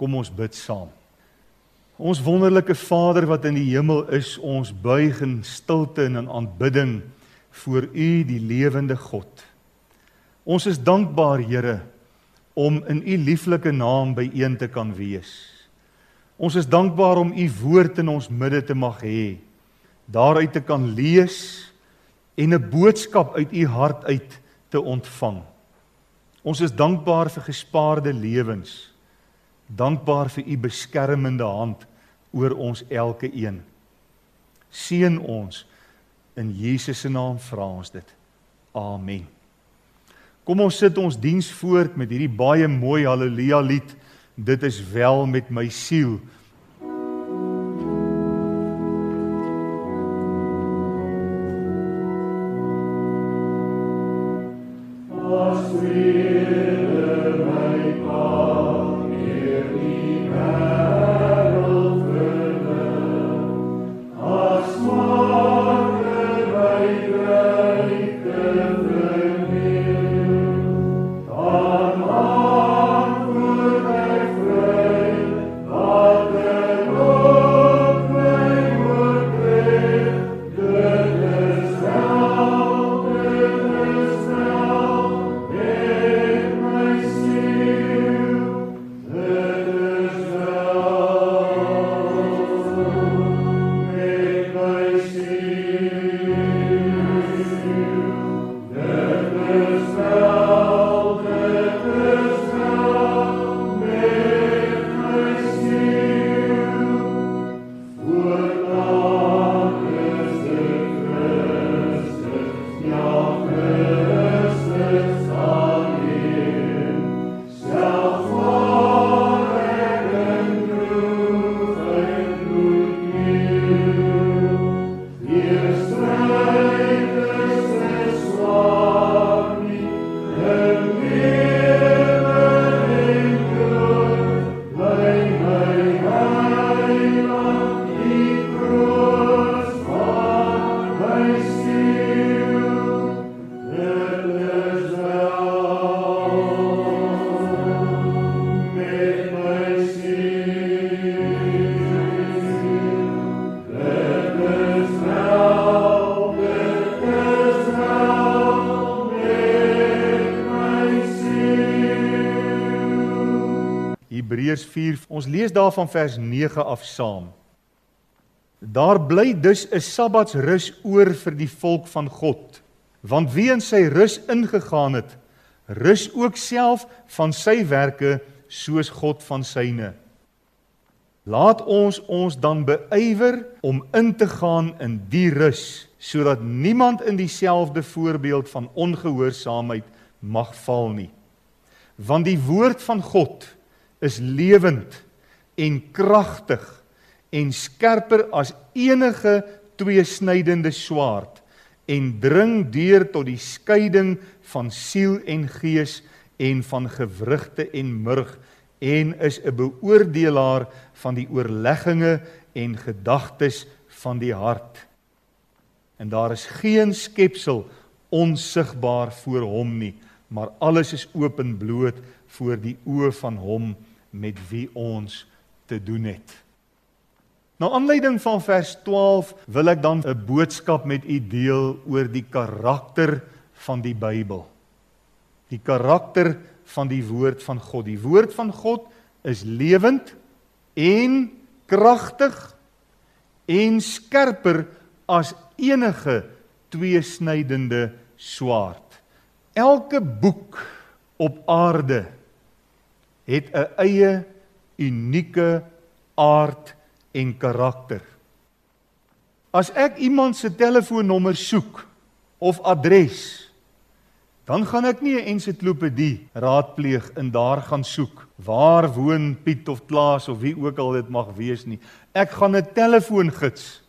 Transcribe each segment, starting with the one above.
Kom ons bid saam. Ons wonderlike Vader wat in die hemel is, ons buig in stilte en in aanbidding voor U die lewende God. Ons is dankbaar, Here, om in U lieflike naam byeen te kan wees. Ons is dankbaar om U woord in ons midde te mag hê, daaruit te kan lees en 'n boodskap uit U hart uit te ontvang. Ons is dankbaar vir gespaarde lewens dankbaar vir u beskermende hand oor ons elke een. Seën ons in Jesus se naam vra ons dit. Amen. Kom ons sit ons diens voort met hierdie baie mooi haleluja lied. Dit is wel met my siel. Hebreërs 4. Ons lees daarvan vers 9 af saam. Daar bly dus 'n Sabbatsrus oor vir die volk van God. Want wie in sy rus ingegaan het, rus ook self van sy werke soos God van syne. Laat ons ons dan beywer om in te gaan in die rus, sodat niemand in dieselfde voorbeeld van ongehoorsaamheid mag val nie. Want die woord van God is lewend en kragtig en skerper as enige tweesnydende swaard en dring deur tot die skeiding van siel en gees en van gewrigte en murg en is 'n beoordelaar van die oorlegginge en gedagtes van die hart. En daar is geen skepsel onsigbaar voor hom nie, maar alles is openbloot voor die oë van hom met wie ons te doen het. Na aanleiding van vers 12 wil ek dan 'n boodskap met u deel oor die karakter van die Bybel. Die karakter van die woord van God. Die woord van God is lewend en kragtig en skerper as enige tweesnydende swaard. Elke boek op aarde het 'n eie unieke aard en karakter. As ek iemand se telefoonnommer soek of adres, dan gaan ek nie 'n ensiklopedie raadpleeg en daar gaan soek waar woon Piet of Klaas of wie ook al dit mag wees nie. Ek gaan 'n telefoongids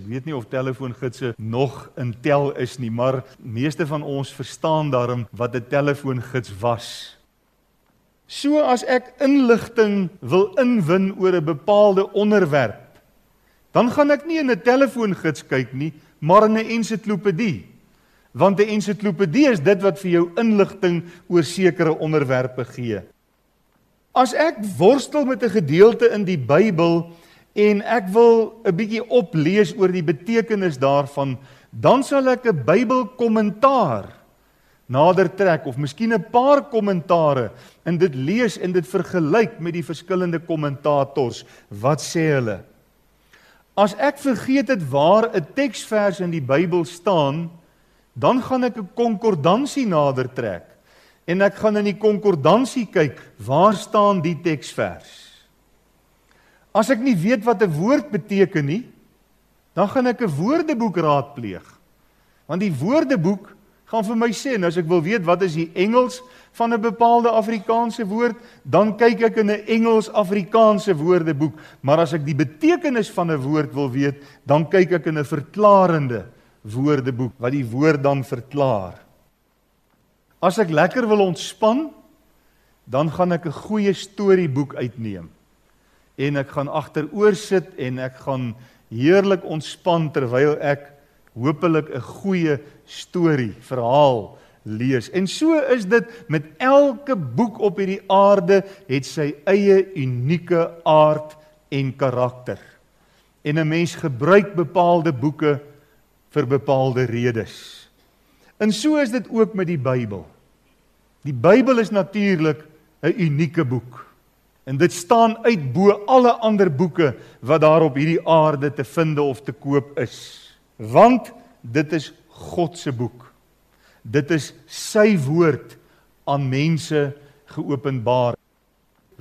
Ek weet nie of telefoongidse nog in tel is nie, maar meeste van ons verstaan daarom wat 'n telefoongids was. So as ek inligting wil inwin oor 'n bepaalde onderwerp, dan gaan ek nie in 'n telefoongids kyk nie, maar in 'n ensiklopedie. Want 'n ensiklopedie is dit wat vir jou inligting oor sekere onderwerpe gee. As ek worstel met 'n gedeelte in die Bybel en ek wil 'n bietjie oplees oor die betekenis daarvan, dan sal ek 'n Bybelkommentaar nader trek of miskien 'n paar kommentare en dit lees en dit vergelyk met die verskillende kommentators. Wat sê hulle? As ek vergeet het waar 'n teksvers in die Bybel staan, dan gaan ek 'n konkordansie nader trek en ek gaan in die konkordansie kyk, waar staan die teksvers? As ek nie weet wat 'n woord beteken nie, dan gaan ek 'n woordeboek raadpleeg. Want die woordeboek gaan vir my sê, nou as ek wil weet wat is die Engels van 'n bepaalde Afrikaanse woord, dan kyk ek in 'n Engels-Afrikaanse woordeboek, maar as ek die betekenis van 'n woord wil weet, dan kyk ek in 'n verklarende woordeboek wat die woord dan verklaar. As ek lekker wil ontspan, dan gaan ek 'n goeie storieboek uitneem en ek gaan agteroor sit en ek gaan heerlik ontspan terwyl ek hopelik 'n goeie storie, verhaal lees. En so is dit met elke boek op hierdie aarde het sy eie unieke aard en karakter. En 'n mens gebruik bepaalde boeke vir bepaalde redes. En so is dit ook met die Bybel. Die Bybel is natuurlik 'n unieke boek. En dit staan uit bo alle ander boeke wat daar op hierdie aarde te vind of te koop is. Want dit is God se boek. Dit is sy woord aan mense geopenbaar.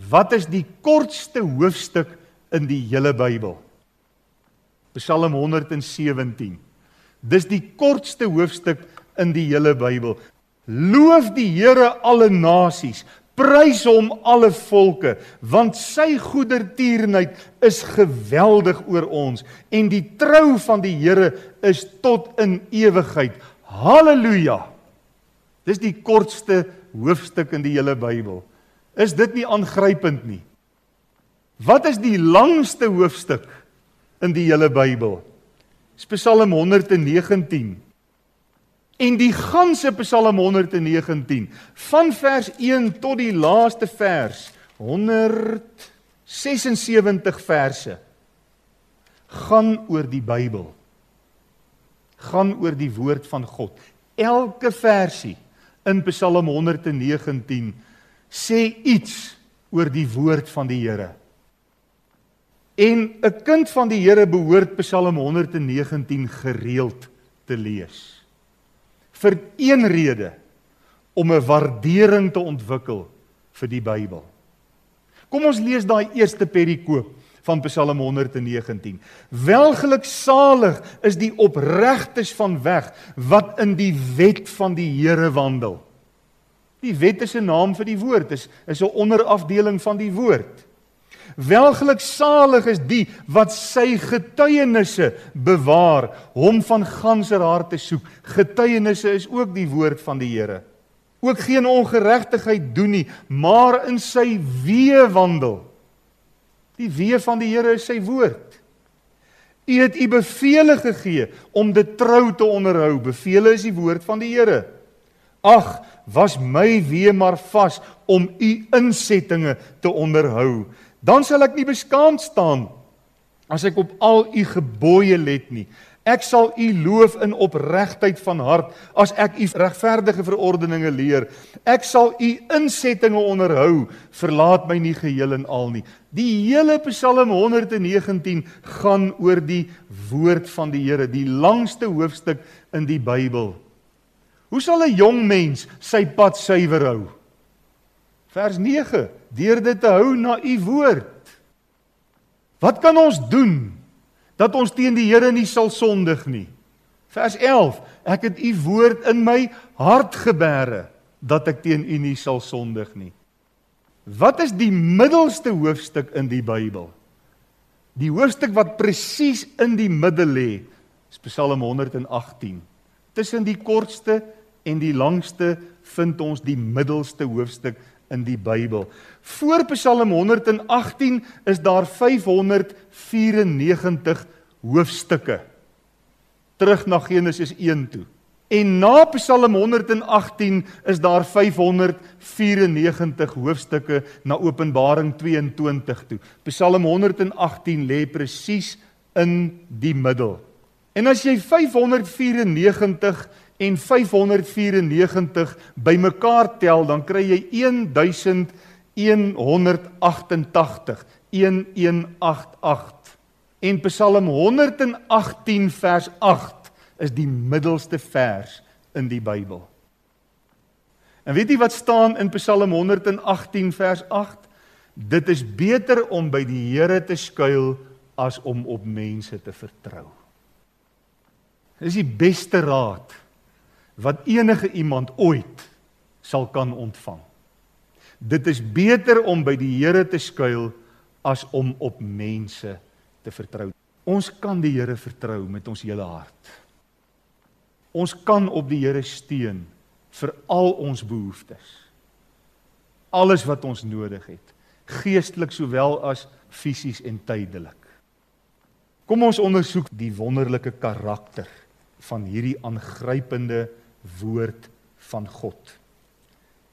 Wat is die kortste hoofstuk in die hele Bybel? Psalm 117. Dis die kortste hoofstuk in die hele Bybel. Loof die Here alle nasies, prys hom alle volke, want sy goedertierenheid is geweldig oor ons en die trou van die Here is tot in ewigheid. Halleluja. Dis die kortste hoofstuk in die hele Bybel. Is dit nie aangrypend nie? Wat is die langste hoofstuk in die hele Bybel? Psalm 119. En die ganse Psalm 119 van vers 1 tot die laaste vers 176 verse gaan oor die Bybel. Gaan oor die woord van God. Elke versie in Psalm 119 sê iets oor die woord van die Here. En 'n kind van die Here behoort Psalm 119 gereeld te lees. Vir een rede om 'n waardering te ontwikkel vir die Bybel. Kom ons lees daai eerste perikoop van Psalm 119. Welgeluksalig is die opregtes van weg wat in die wet van die Here wandel. Die wet is 'n naam vir die woord, is is 'n onderafdeling van die woord. Welgeluksalig is die wat sy getuienisse bewaar, hom van ganser hart te soek. Getuienisse is ook die woord van die Here. Ook geen ongeregtigheid doen nie, maar in sy weë wandel. Die weë van die Here is sy woord. U het u beveel gegee om dit trou te onderhou. Beveel is die woord van die Here. Ag, was my weë maar vas om u insettinge te onderhou dan sal ek nie beskaamd staan as ek op al u gebooie let nie. Ek sal u loof in opregtheid van hart as ek u regverdige verordeninge leer. Ek sal u insettinge onderhou, verlaat my nie geheel en al nie. Die hele Psalm 119 gaan oor die woord van die Here, die langste hoofstuk in die Bybel. Hoe sal 'n jong mens sy pad suiwer hou? Vers 9 deur dit te hou na u woord. Wat kan ons doen dat ons teen die Here nie sal sondig nie? Vers 11: Ek het u woord in my hart gebere dat ek teen u nie sal sondig nie. Wat is die middelste hoofstuk in die Bybel? Die hoofstuk wat presies in die middel lê, is Psalm 118. Tussen die kortste en die langste vind ons die middelste hoofstuk in die Bybel. Voor Psalm 118 is daar 594 hoofstukke. Terug na Genesis 1 toe. En na Psalm 118 is daar 594 hoofstukke na Openbaring 22 toe. Psalm 118 lê presies in die middel. En as jy 594 en 594 bymekaar tel, dan kry jy 1188. 1188. En Psalm 118 vers 8 is die middelste vers in die Bybel. En weet jy wat staan in Psalm 118 vers 8? Dit is beter om by die Here te skuil as om op mense te vertrou. Dis die beste raad wat enige iemand ooit sal kan ontvang. Dit is beter om by die Here te skuil as om op mense te vertrou. Ons kan die Here vertrou met ons hele hart. Ons kan op die Here steun vir al ons behoeftes. Alles wat ons nodig het, geestelik sowel as fisies en tydelik. Kom ons ondersoek die wonderlike karakter van hierdie aangrypende woord van God.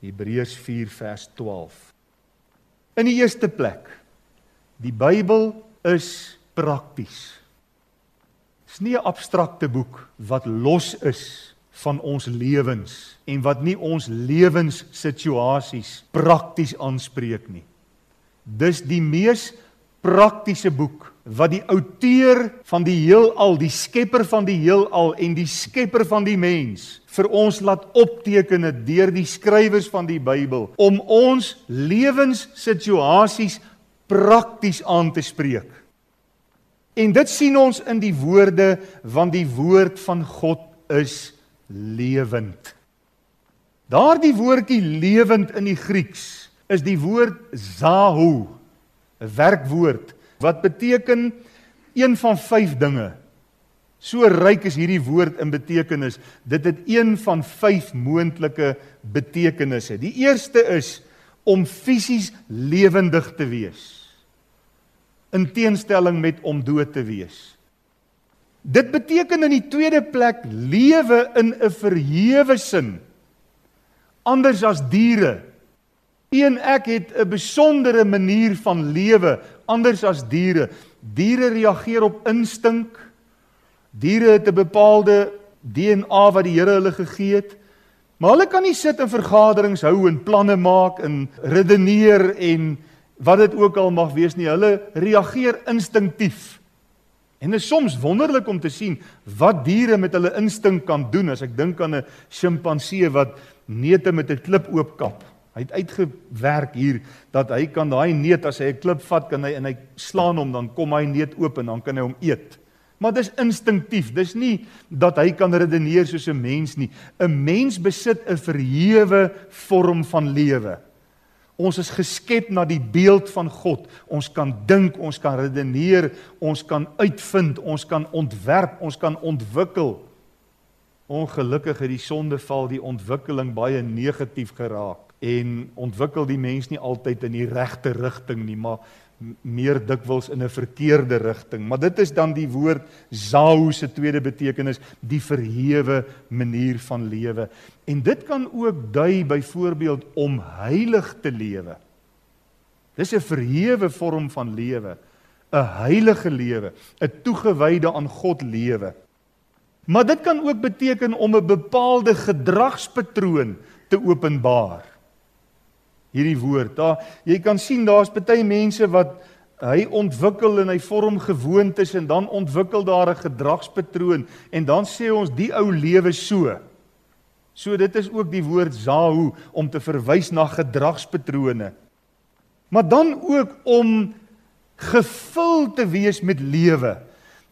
Hebreërs 4 vers 12. In die eerste plek, die Bybel is prakties. Dis nie 'n abstrakte boek wat los is van ons lewens en wat nie ons lewenssituasies prakties aanspreek nie. Dis die mees praktiese boek wat die outeur van die heelal, die skepper van die heelal en die skepper van die mens vir ons laat opteken het deur die skrywers van die Bybel om ons lewenssituasies prakties aan te spreek. En dit sien ons in die woorde want die woord van God is lewend. Daardie woordjie lewend in die Grieks is die woord zahu, 'n werkwoord wat beteken een van 5 dinge. So ryk is hierdie woord in betekenis. Dit het een van 5 moontlike betekenisse. Die eerste is om fisies lewendig te wees in teenstelling met om dood te wees. Dit beteken in die tweede plek lewe in 'n verhewe sin anders as diere. Een ek het 'n besondere manier van lewe anders as diere. Diere reageer op instink. Diere het 'n bepaalde DNA wat die Here hulle gegee het. Maar hulle kan nie sit in vergaderings hou en planne maak en redeneer en wat dit ook al mag wees nie, hulle reageer instinktief. En dit is soms wonderlik om te sien wat diere met hulle instink kan doen. As ek dink aan 'n sjimpansee wat neute met 'n klip oopkap. Hy het uitgewerk hier dat hy kan daai neut as hy 'n klip vat kan hy en hy slaan hom dan kom hy neut oop en dan kan hy hom eet. Maar dis instinktief. Dis nie dat hy kan redeneer soos 'n mens nie. 'n Mens besit 'n verhewe vorm van lewe. Ons is geskep na die beeld van God. Ons kan dink, ons kan redeneer, ons kan uitvind, ons kan ontwerp, ons kan ontwikkel. Ongelukkig het die sondeval die ontwikkeling baie negatief geraak en ontwikkel die mens nie altyd in die regte rigting nie, maar meer dikwels in 'n verkeerde rigting. Maar dit is dan die woord zao se tweede betekenis, die verhewe manier van lewe. En dit kan ook dui byvoorbeeld om heilig te lewe. Dis 'n verhewe vorm van lewe, 'n heilige lewe, 'n toegewyde aan God lewe. Maar dit kan ook beteken om 'n bepaalde gedragspatroon te openbaar hierdie woord. Daar jy kan sien daar's baie mense wat hy ontwikkel en hy vorm gewoontes en dan ontwikkel daar 'n gedragspatroon en dan sê ons die ou lewe so. So dit is ook die woord zahu om te verwys na gedragspatrone. Maar dan ook om gevul te wees met lewe.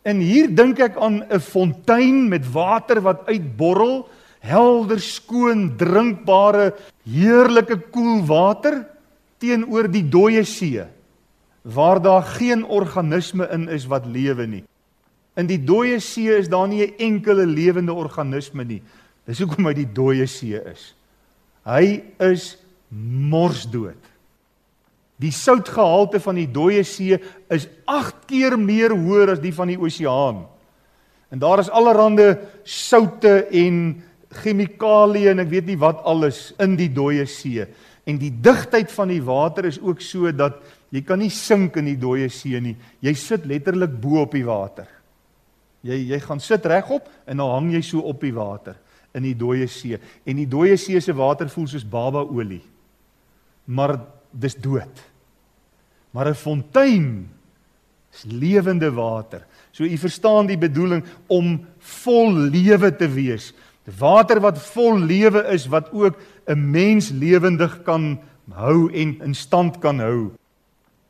En hier dink ek aan 'n fontein met water wat uitborrel helder skoon drinkbare heerlike koel water teenoor die dooie see waar daar geen organisme in is wat lewe nie. In die dooie see is daar nie 'n enkele lewende organisme nie. Dis hoekom hy die dooie see is. Hy is morsdood. Die soutgehalte van die dooie see is 8 keer meer hoër as die van die oseaan. En daar is allerlei soutte en chemikalieë en ek weet nie wat alles in die dooie see. En die digtheid van die water is ook so dat jy kan nie sink in die dooie see nie. Jy sit letterlik bo op die water. Jy jy gaan sit regop en dan hang jy so op die water in die dooie see. En die dooie see se water voel soos babaolie. Maar dis dood. Maar 'n fontein is lewende water. So u verstaan die bedoeling om vol lewe te wees. Water wat vol lewe is wat ook 'n mens lewendig kan hou en in stand kan hou.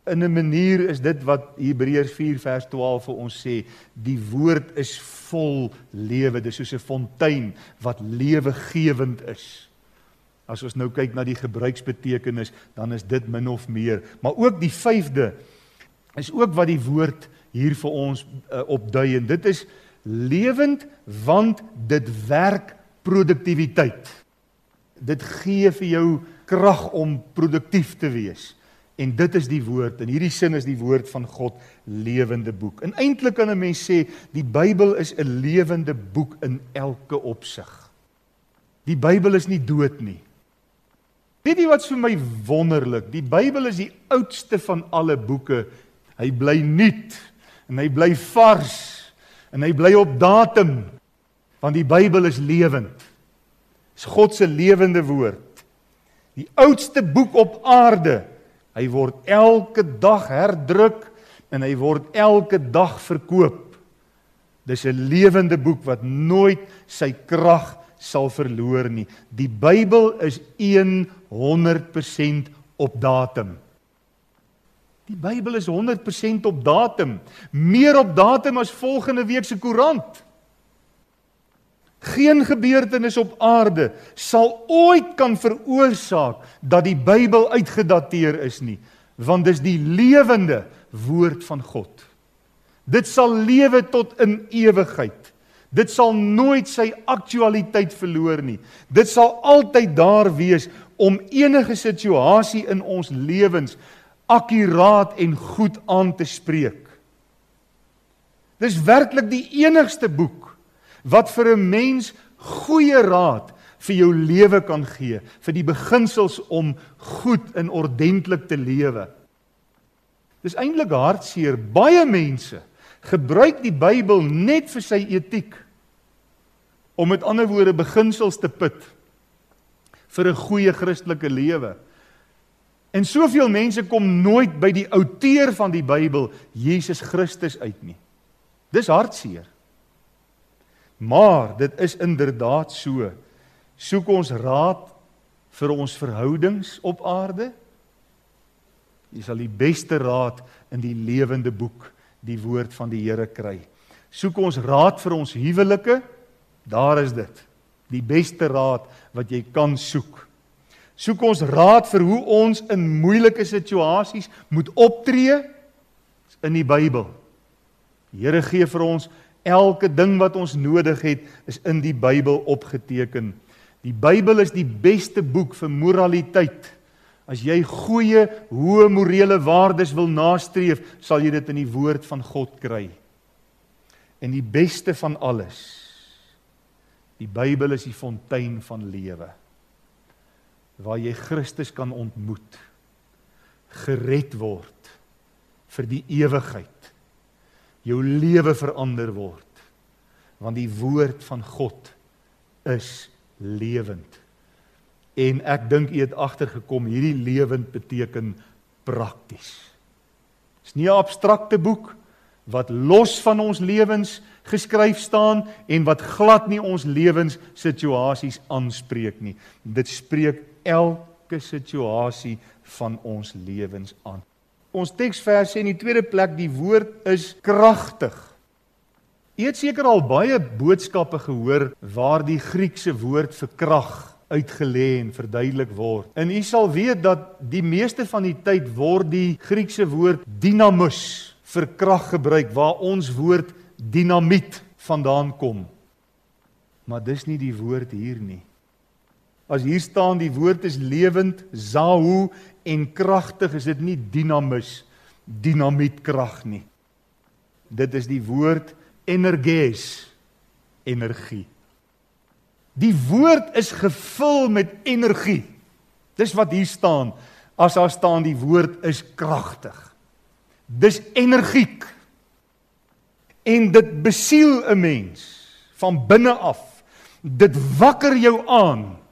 In 'n manier is dit wat Hebreërs 4 vers 12 vir ons sê, die woord is vol lewe, dis soos 'n fontein wat lewegewend is. As ons nou kyk na die gebruiksbetekenis, dan is dit min of meer, maar ook die vyfde is ook wat die woord hier vir ons uh, opdui en dit is lewend want dit werk produktiwiteit. Dit gee vir jou krag om produktief te wees. En dit is die woord. In hierdie sin is die woord van God lewende boek. En eintlik kan 'n mens sê die Bybel is 'n lewende boek in elke opsig. Die Bybel is nie dood nie. Weet jy wat vir my wonderlik? Die Bybel is die oudste van alle boeke. Hy bly nuut en hy bly vars en hy bly op datum want die Bybel is lewend. Dis God se lewende woord. Die oudste boek op aarde Hy word elke dag herdruk en hy word elke dag verkoop. Dis 'n lewende boek wat nooit sy krag sal verloor nie. Die Bybel is 100% op datum. Die Bybel is 100% op datum, meer op datum as volgende week se koerant. Geen gebeurtenis op aarde sal ooit kan veroorsaak dat die Bybel uitgedateer is nie, want dis die lewende woord van God. Dit sal lewe tot in ewigheid. Dit sal nooit sy aktualiteit verloor nie. Dit sal altyd daar wees om enige situasie in ons lewens akkuraat en goed aan te spreek. Dis werklik die enigste boek wat vir 'n mens goeie raad vir jou lewe kan gee, vir die beginsels om goed en ordentlik te lewe. Dis eintlik hartseer. Baie mense gebruik die Bybel net vir sy etiek. Om met ander woorde beginsels te put vir 'n goeie Christelike lewe. En soveel mense kom nooit by die outeur van die Bybel, Jesus Christus uit nie. Dis hartseer. Maar dit is inderdaad so. Soek ons raad vir ons verhoudings op aarde. Jy sal die beste raad in die lewende boek, die woord van die Here kry. Soek ons raad vir ons huwelike. Daar is dit. Die beste raad wat jy kan soek. Soek ons raad vir hoe ons in moeilike situasies moet optree in die Bybel. Die Here gee vir ons Elke ding wat ons nodig het, is in die Bybel opgeteken. Die Bybel is die beste boek vir moraliteit. As jy goeie, hoë morele waardes wil nastreef, sal jy dit in die woord van God kry. En die beste van alles. Die Bybel is die fontein van lewe. Waar jy Christus kan ontmoet, gered word vir die ewigheid jou lewe verander word. Want die woord van God is lewend. En ek dink u het agtergekom hierdie lewend beteken prakties. Dis nie 'n abstrakte boek wat los van ons lewens geskryf staan en wat glad nie ons lewenssituasies aanspreek nie. Dit spreek elke situasie van ons lewens aan. Ons teksvers sê in die tweede plek die woord is kragtig. Jy het seker al baie boodskappe gehoor waar die Griekse woord vir krag uitgelê en verduidelik word. En u sal weet dat die meeste van die tyd word die Griekse woord dinamus vir krag gebruik waar ons woord dinamiet vandaan kom. Maar dis nie die woord hier nie. As hier staan die woord is lewend, zahu en kragtig, is dit nie dinamus, dinamietkrag nie. Dit is die woord energes, energie. Die woord is gevul met energie. Dis wat hier staan. As daar staan die woord is kragtig. Dis energiek. En dit besiel 'n mens van binne af. Dit wakker jou aan.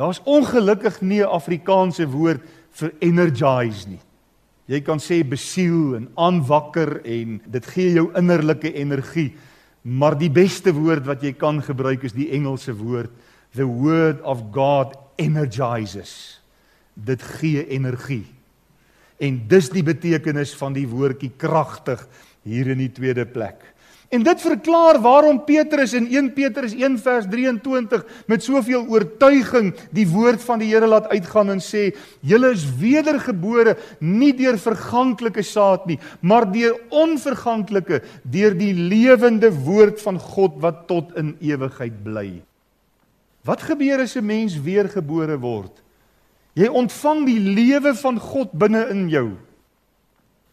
Daar's ongelukkig nie 'n Afrikaanse woord vir energize nie. Jy kan sê besiel en aanwakker en dit gee jou innerlike energie. Maar die beste woord wat jy kan gebruik is die Engelse woord the word of God energizes. Dit gee energie. En dis die betekenis van die woordjie kragtig hier in die tweede plek. En dit verklaar waarom Petrus in 1 Petrus 1 vers 23 met soveel oortuiging die woord van die Here laat uitgaan en sê: "Julle is wedergebore nie deur verganklike saad nie, maar deur onverganklike, deur die lewende woord van God wat tot in ewigheid bly." Wat gebeur as 'n mens weergebore word? Jy ontvang die lewe van God binne in jou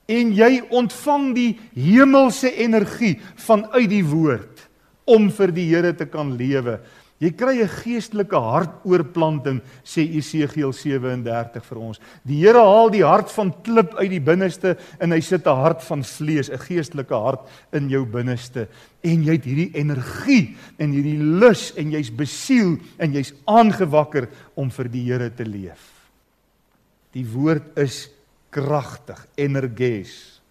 en jy ontvang die hemelse energie vanuit die woord om vir die Here te kan lewe. Jy kry 'n geestelike hartoorplanting sê Esegiel 37 vir ons. Die Here haal die hart van klip uit die binneste en hy sit 'n hart van vlees, 'n geestelike hart in jou binneste en jy het hierdie energie en hierdie lus en jy's besiel en jy's aangewakker om vir die Here te leef. Die woord is kragtig, energes.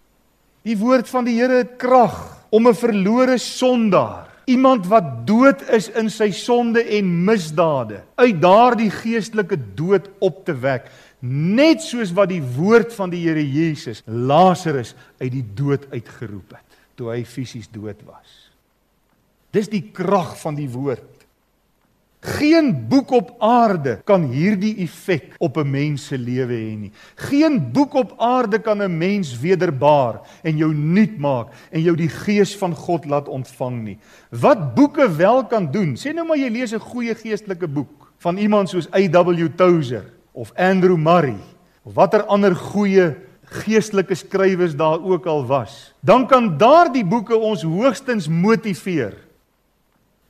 Die woord van die Here het krag om 'n verlore sondaar, iemand wat dood is in sy sonde en misdade, uit daardie geestelike dood op te wek, net soos wat die woord van die Here Jesus Lazarus uit die dood uitgeroep het toe hy fisies dood was. Dis die krag van die woord. Geen boek op aarde kan hierdie effek op 'n mens se lewe hê nie. Geen boek op aarde kan 'n mens wederbaar en jou nuut maak en jou die gees van God laat ontvang nie. Wat boeke wel kan doen. Sê nou maar jy lees 'n goeie geestelike boek van iemand soos A.W. Tozer of Andrew Murray of watter ander goeie geestelike skrywers daar ook al was. Dan kan daardie boeke ons hoogstens motiveer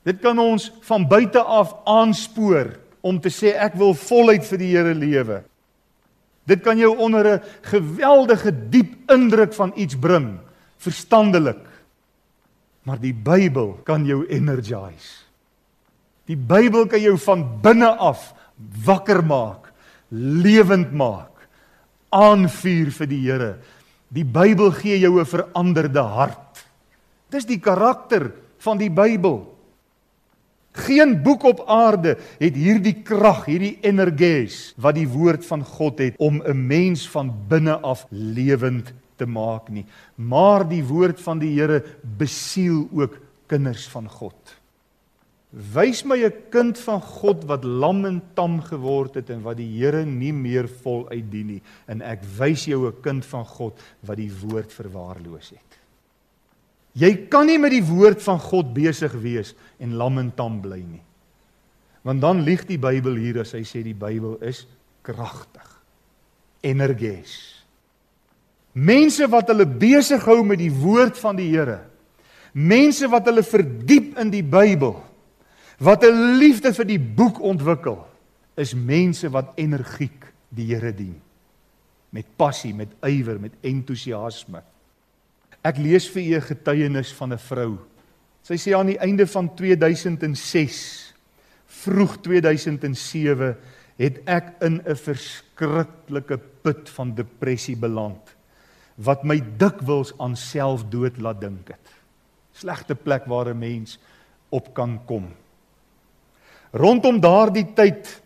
Dit kan ons van buite af aanspoor om te sê ek wil voluit vir die Here lewe. Dit kan jou onder 'n geweldige diep indruk van iets bring, verstandelik. Maar die Bybel kan jou energize. Die Bybel kan jou van binne af wakker maak, lewend maak, aanvuur vir die Here. Die Bybel gee jou 'n veranderde hart. Dis die karakter van die Bybel. Geen boek op aarde het hierdie krag, hierdie energes wat die woord van God het om 'n mens van binne af lewend te maak nie. Maar die woord van die Here besiel ook kinders van God. Wys my 'n kind van God wat lam en tam geword het en wat die Here nie meer voluit dien nie en ek wys jou 'n kind van God wat die woord verwaarloos het. Jy kan nie met die woord van God besig wees en lam en tam bly nie. Want dan lieg die Bybel hier as hy sê die Bybel is kragtig. Energes. Mense wat hulle besig hou met die woord van die Here. Mense wat hulle verdiep in die Bybel. Wat 'n liefde vir die boek ontwikkel, is mense wat energiek die Here dien. Met passie, met ywer, met entoesiasme. Ek lees vir u 'n getuienis van 'n vrou. Sy sê aan die einde van 2006, vroeg 2007, het ek in 'n verskriklike put van depressie beland wat my dikwels aan selfdood laat dink het. Slegte plek waar 'n mens op kan kom. Rondom daardie tyd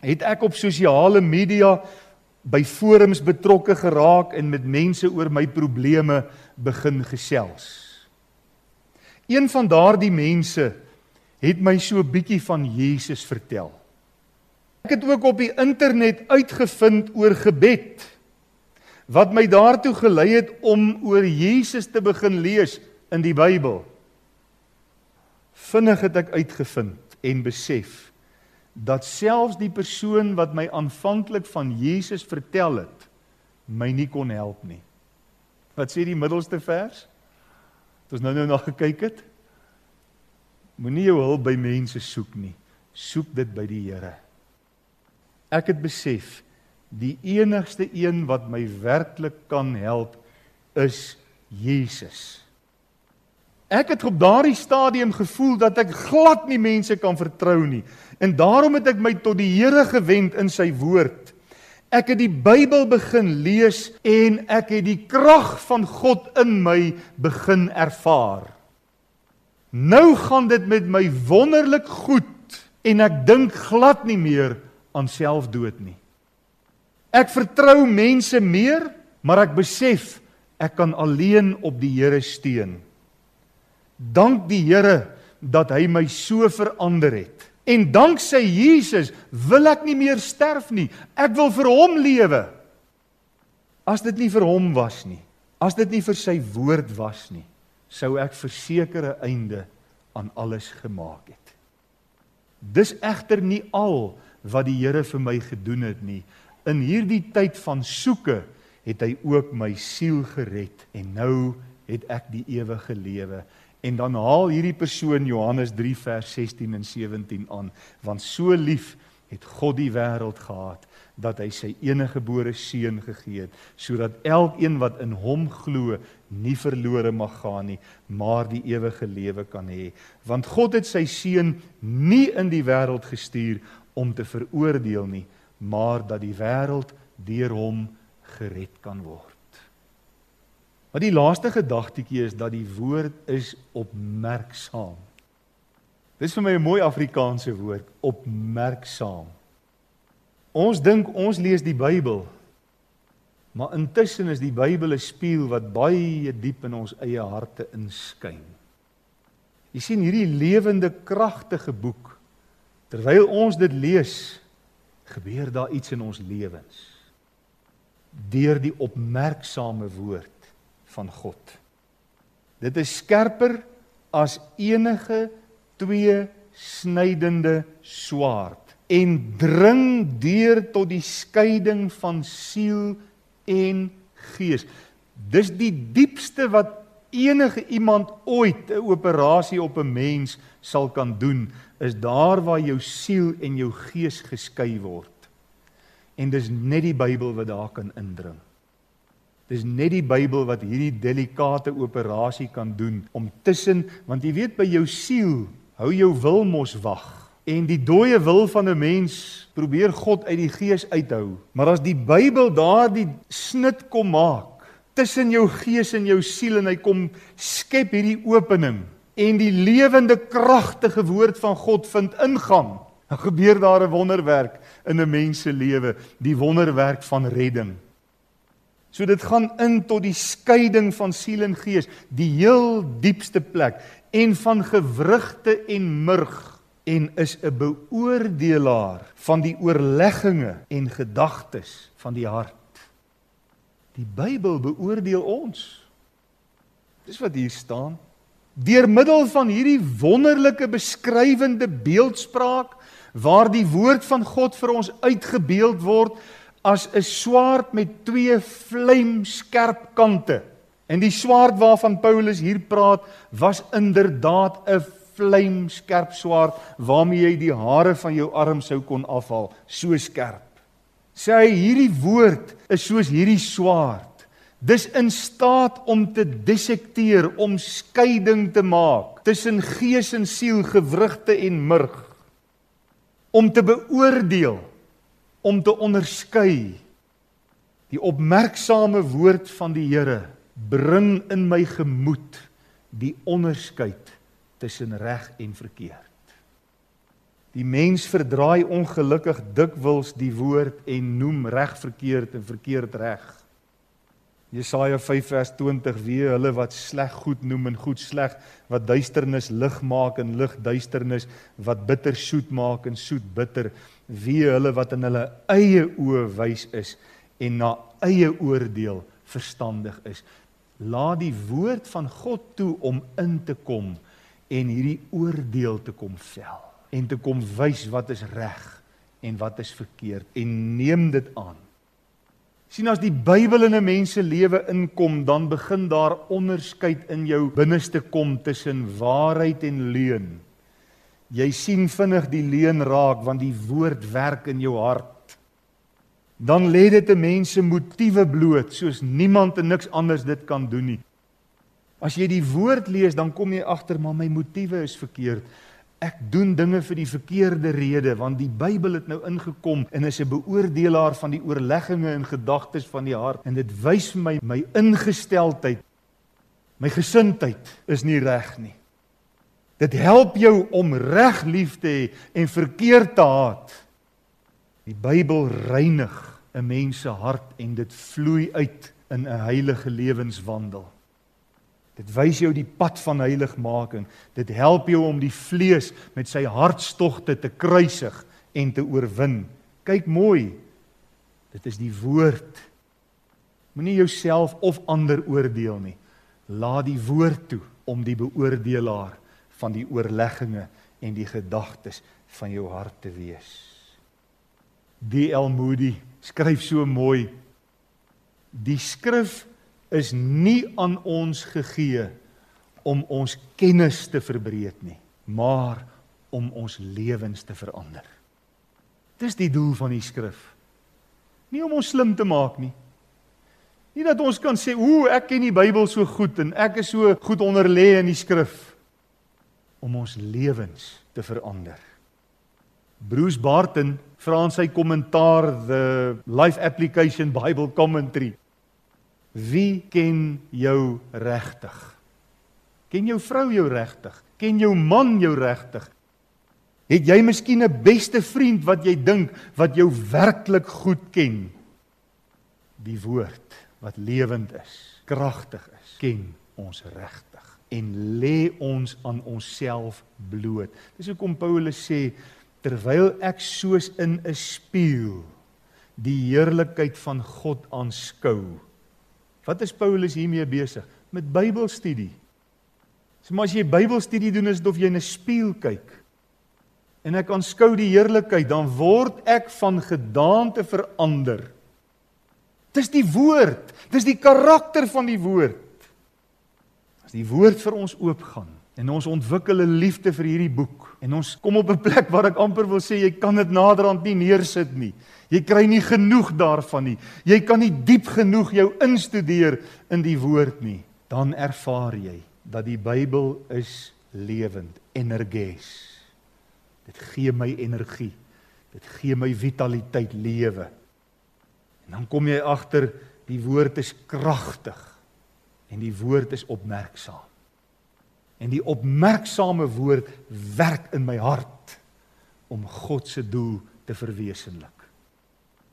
het ek op sosiale media by forums betrokke geraak en met mense oor my probleme begin gesels. Een van daardie mense het my so 'n bietjie van Jesus vertel. Ek het ook op die internet uitgevind oor gebed wat my daartoe gelei het om oor Jesus te begin lees in die Bybel. Vinnig het ek uitgevind en besef dat selfs die persoon wat my aanvanklik van Jesus vertel het, my nie kon help nie. Wat sê die middelste vers? Het ons nou nou na gekyk het. Moenie jou hulp by mense soek nie. Soek dit by die Here. Ek het besef die enigste een wat my werklik kan help is Jesus. Ek het op daardie stadium gevoel dat ek glad nie mense kan vertrou nie en daarom het ek my tot die Here gewend in sy woord. Ek het die Bybel begin lees en ek het die krag van God in my begin ervaar. Nou gaan dit met my wonderlik goed en ek dink glad nie meer aan selfdood nie. Ek vertrou mense meer, maar ek besef ek kan alleen op die Here steun. Dank die Here dat hy my so verander het. En danksy Jesus wil ek nie meer sterf nie. Ek wil vir hom lewe. As dit nie vir hom was nie, as dit nie vir sy woord was nie, sou ek versekerde einde aan alles gemaak het. Dis egter nie al wat die Here vir my gedoen het nie. In hierdie tyd van soeke het hy ook my siel gered en nou het ek die ewige lewe. En dan haal hierdie persoon Johannes 3 vers 16 en 17 aan, want so lief het God die wêreld gehad dat hy sy eniggebore seun gegee het sodat elkeen wat in hom glo nie verlore mag gaan nie maar die ewige lewe kan hê want God het sy seun nie in die wêreld gestuur om te veroordeel nie maar dat die wêreld deur hom gered kan word. Maar die laaste gedagtetjie is dat die woord is opmerksaam. Dis vir my 'n mooi Afrikaanse woord, opmerksaam. Ons dink ons lees die Bybel. Maar intussen is die Bybel 'n spieël wat baie diep in ons eie harte inskyn. Jy sien hierdie lewende kragtige boek. Terwyl ons dit lees, gebeur daar iets in ons lewens. Deur die opmerksame woord van God. Dit is skerper as enige twee snydende swaard en dring deur tot die skeiding van siel en gees. Dis die diepste wat enige iemand ooit 'n operasie op 'n mens sal kan doen, is daar waar jou siel en jou gees geskei word. En dis net die Bybel wat daar kan indring. Dis net die Bybel wat hierdie delikate operasie kan doen om tussen want jy weet by jou siel hou jou wil mos wag en die dooie wil van 'n mens probeer God uit die gees uithou. Maar as die Bybel daardie snit kom maak tussen jou gees en jou siel en hy kom skep hierdie opening en die lewende kragtige woord van God vind ingang, dan gebeur daar 'n wonderwerk in 'n mens se lewe, die wonderwerk van redding. So dit gaan in tot die skeiding van siel en gees, die heel diepste plek en van gewrigte en murg en is 'n beoordelaar van die oorlegginge en gedagtes van die hart. Die Bybel beoordeel ons. Dis wat hier staan. Deur middel van hierdie wonderlike beskrywende beeldspraak waar die woord van God vir ons uitgebeeld word as 'n swaard met twee vlamskerp kante. En die swaard waarvan Paulus hier praat, was inderdaad 'n vlamskerp swaard waarmee jy die hare van jou arm sou kon afhaal, so skerp. Sê hy hierdie woord is soos hierdie swaard. Dis in staat om te dissekteer, om skeiding te maak tussen gees en siel, gewrigte en murg. Om te beoordeel, om te onderskei. Die opmerksame woord van die Here bring in my gemoed die onderskeid tussen reg en verkeerd. Die mens verdraai ongelukkig dikwels die woord en noem reg verkeerd en verkeerd reg. Jesaja 5 vers 20 wie hulle wat sleg goed noem en goed sleg, wat duisternis lig maak en lig duisternis, wat bitter soet maak en soet bitter, wie hulle wat in hulle eie oë wys is en na eie oordeel verstandig is. Laat die woord van God toe om in te kom en hierdie oordeel te kom vel en te kom wys wat is reg en wat is verkeerd en neem dit aan. Sien as die Bybel in 'n mens se lewe inkom, dan begin daar onderskeid in jou binneste kom tussen waarheid en leuen, Jy sien vinnig die leuen raak want die woord werk in jou hart. Dan lê dit 'n mens se motiewe bloot soos niemand en niks anders dit kan doen nie. As jy die woord lees, dan kom jy agter maar my motiewe is verkeerd. Ek doen dinge vir die verkeerde rede want die Bybel het nou ingekom en is 'n beoordelaar van die oorlegginge en gedagtes van die hart en dit wys my my ingesteldheid my gesindheid is nie reg nie. Dit help jou om reg lief te hê en verkeerd te haat. Die Bybel reinig 'n mens se hart en dit vloei uit in 'n heilige lewenswandel. Dit wys jou die pad van heiligmaking. Dit help jou om die vlees met sy hartstogte te kruisig en te oorwin. Kyk mooi. Dit is die woord. Moenie jouself of ander oordeel nie. Laat die woord toe om die beoordelaar van die oorlegginge en die gedagtes van jou hart te wees. D.L. Moody skryf so mooi: Die skrif is nie aan ons gegee om ons kennis te verbreek nie, maar om ons lewens te verander. Dis die doel van die skrif. Nie om ons slim te maak nie. Nie dat ons kan sê, "Ooh, ek ken die Bybel so goed en ek is so goed onderlê in die skrif." om ons lewens te verander. Bruce Barton vra in sy kommentaar the Life Application Bible Commentary: Wie ken jou regtig? Ken jou vrou jou regtig? Ken jou man jou regtig? Het jy miskien 'n beste vriend wat jy dink wat jou werklik goed ken? Die woord wat lewend is, kragtig is, ken ons regtig en lê ons aan onsself bloot. Dis hoekom Paulus sê terwyl ek soos in 'n spieël die heerlikheid van God aanskou. Wat is Paulus hiermee besig? Met Bybelstudie. So maar as jy Bybelstudie doen is dit of jy in 'n spieël kyk. En ek aanskou die heerlikheid, dan word ek van gedaante verander. Dis die woord, dis die karakter van die woord as die woord vir ons oopgaan en ons ontwikkel 'n liefde vir hierdie boek en ons kom op 'n plek waar ek amper wil sê jy kan dit naderhand nie neersit nie. Jy kry nie genoeg daarvan nie. Jy kan nie diep genoeg jou instudeer in die woord nie. Dan ervaar jy dat die Bybel is lewend, energes. Dit gee my energie. Dit gee my vitaliteit, lewe. En dan kom jy agter die woord is kragtig en die woord is opmerksaam. En die opmerksame woord werk in my hart om God se doel te verwesenlik.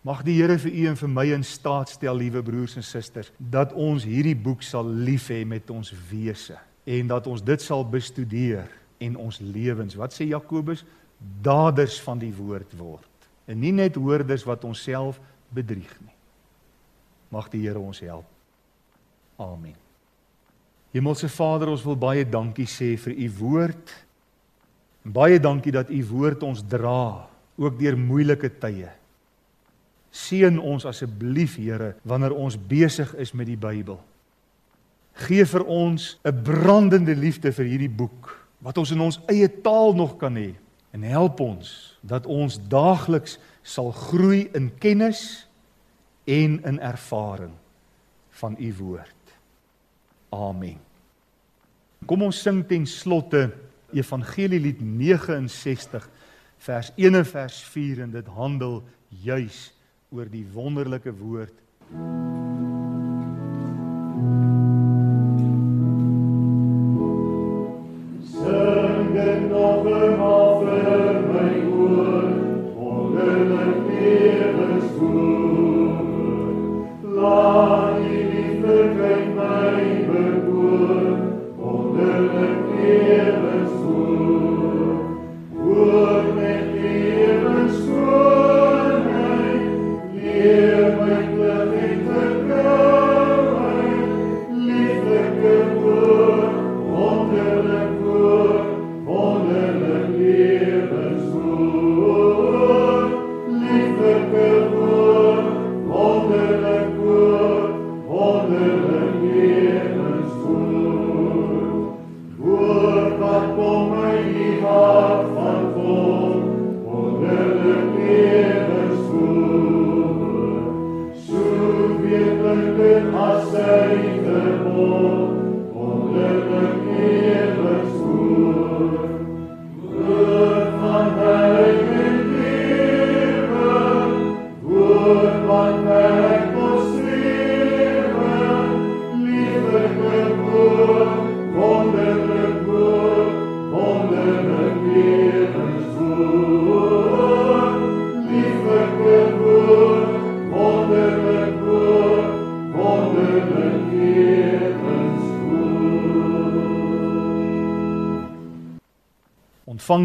Mag die Here vir u en vir my in staat stel, liewe broers en susters, dat ons hierdie boek sal lief hê met ons wese en dat ons dit sal bestudeer en ons lewens, wat sê Jakobus, daders van die woord word en nie net hoorders wat onsself bedrieg nie. Mag die Here ons help. Amen. Hemelse Vader, ons wil baie dankie sê vir u woord. Baie dankie dat u woord ons dra ook deur moeilike tye. Seën ons asseblief, Here, wanneer ons besig is met die Bybel. Gee vir ons 'n brandende liefde vir hierdie boek wat ons in ons eie taal nog kan hê en help ons dat ons daagliks sal groei in kennis en in ervaring van u woord. Amen. Kom ons sing ten slotte Evangelielied 69 vers 1 en vers 4 en dit handel juis oor die wonderlike woord. Sing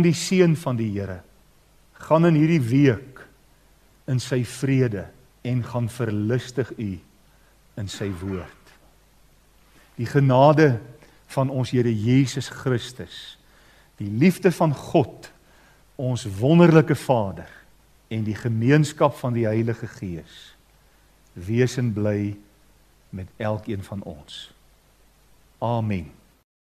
die seën van die Here. Gaan in hierdie week in sy vrede en gaan verlustig u in sy woord. Die genade van ons Here Jesus Christus, die liefde van God, ons wonderlike Vader en die gemeenskap van die Heilige Gees wees en bly met elkeen van ons. Amen.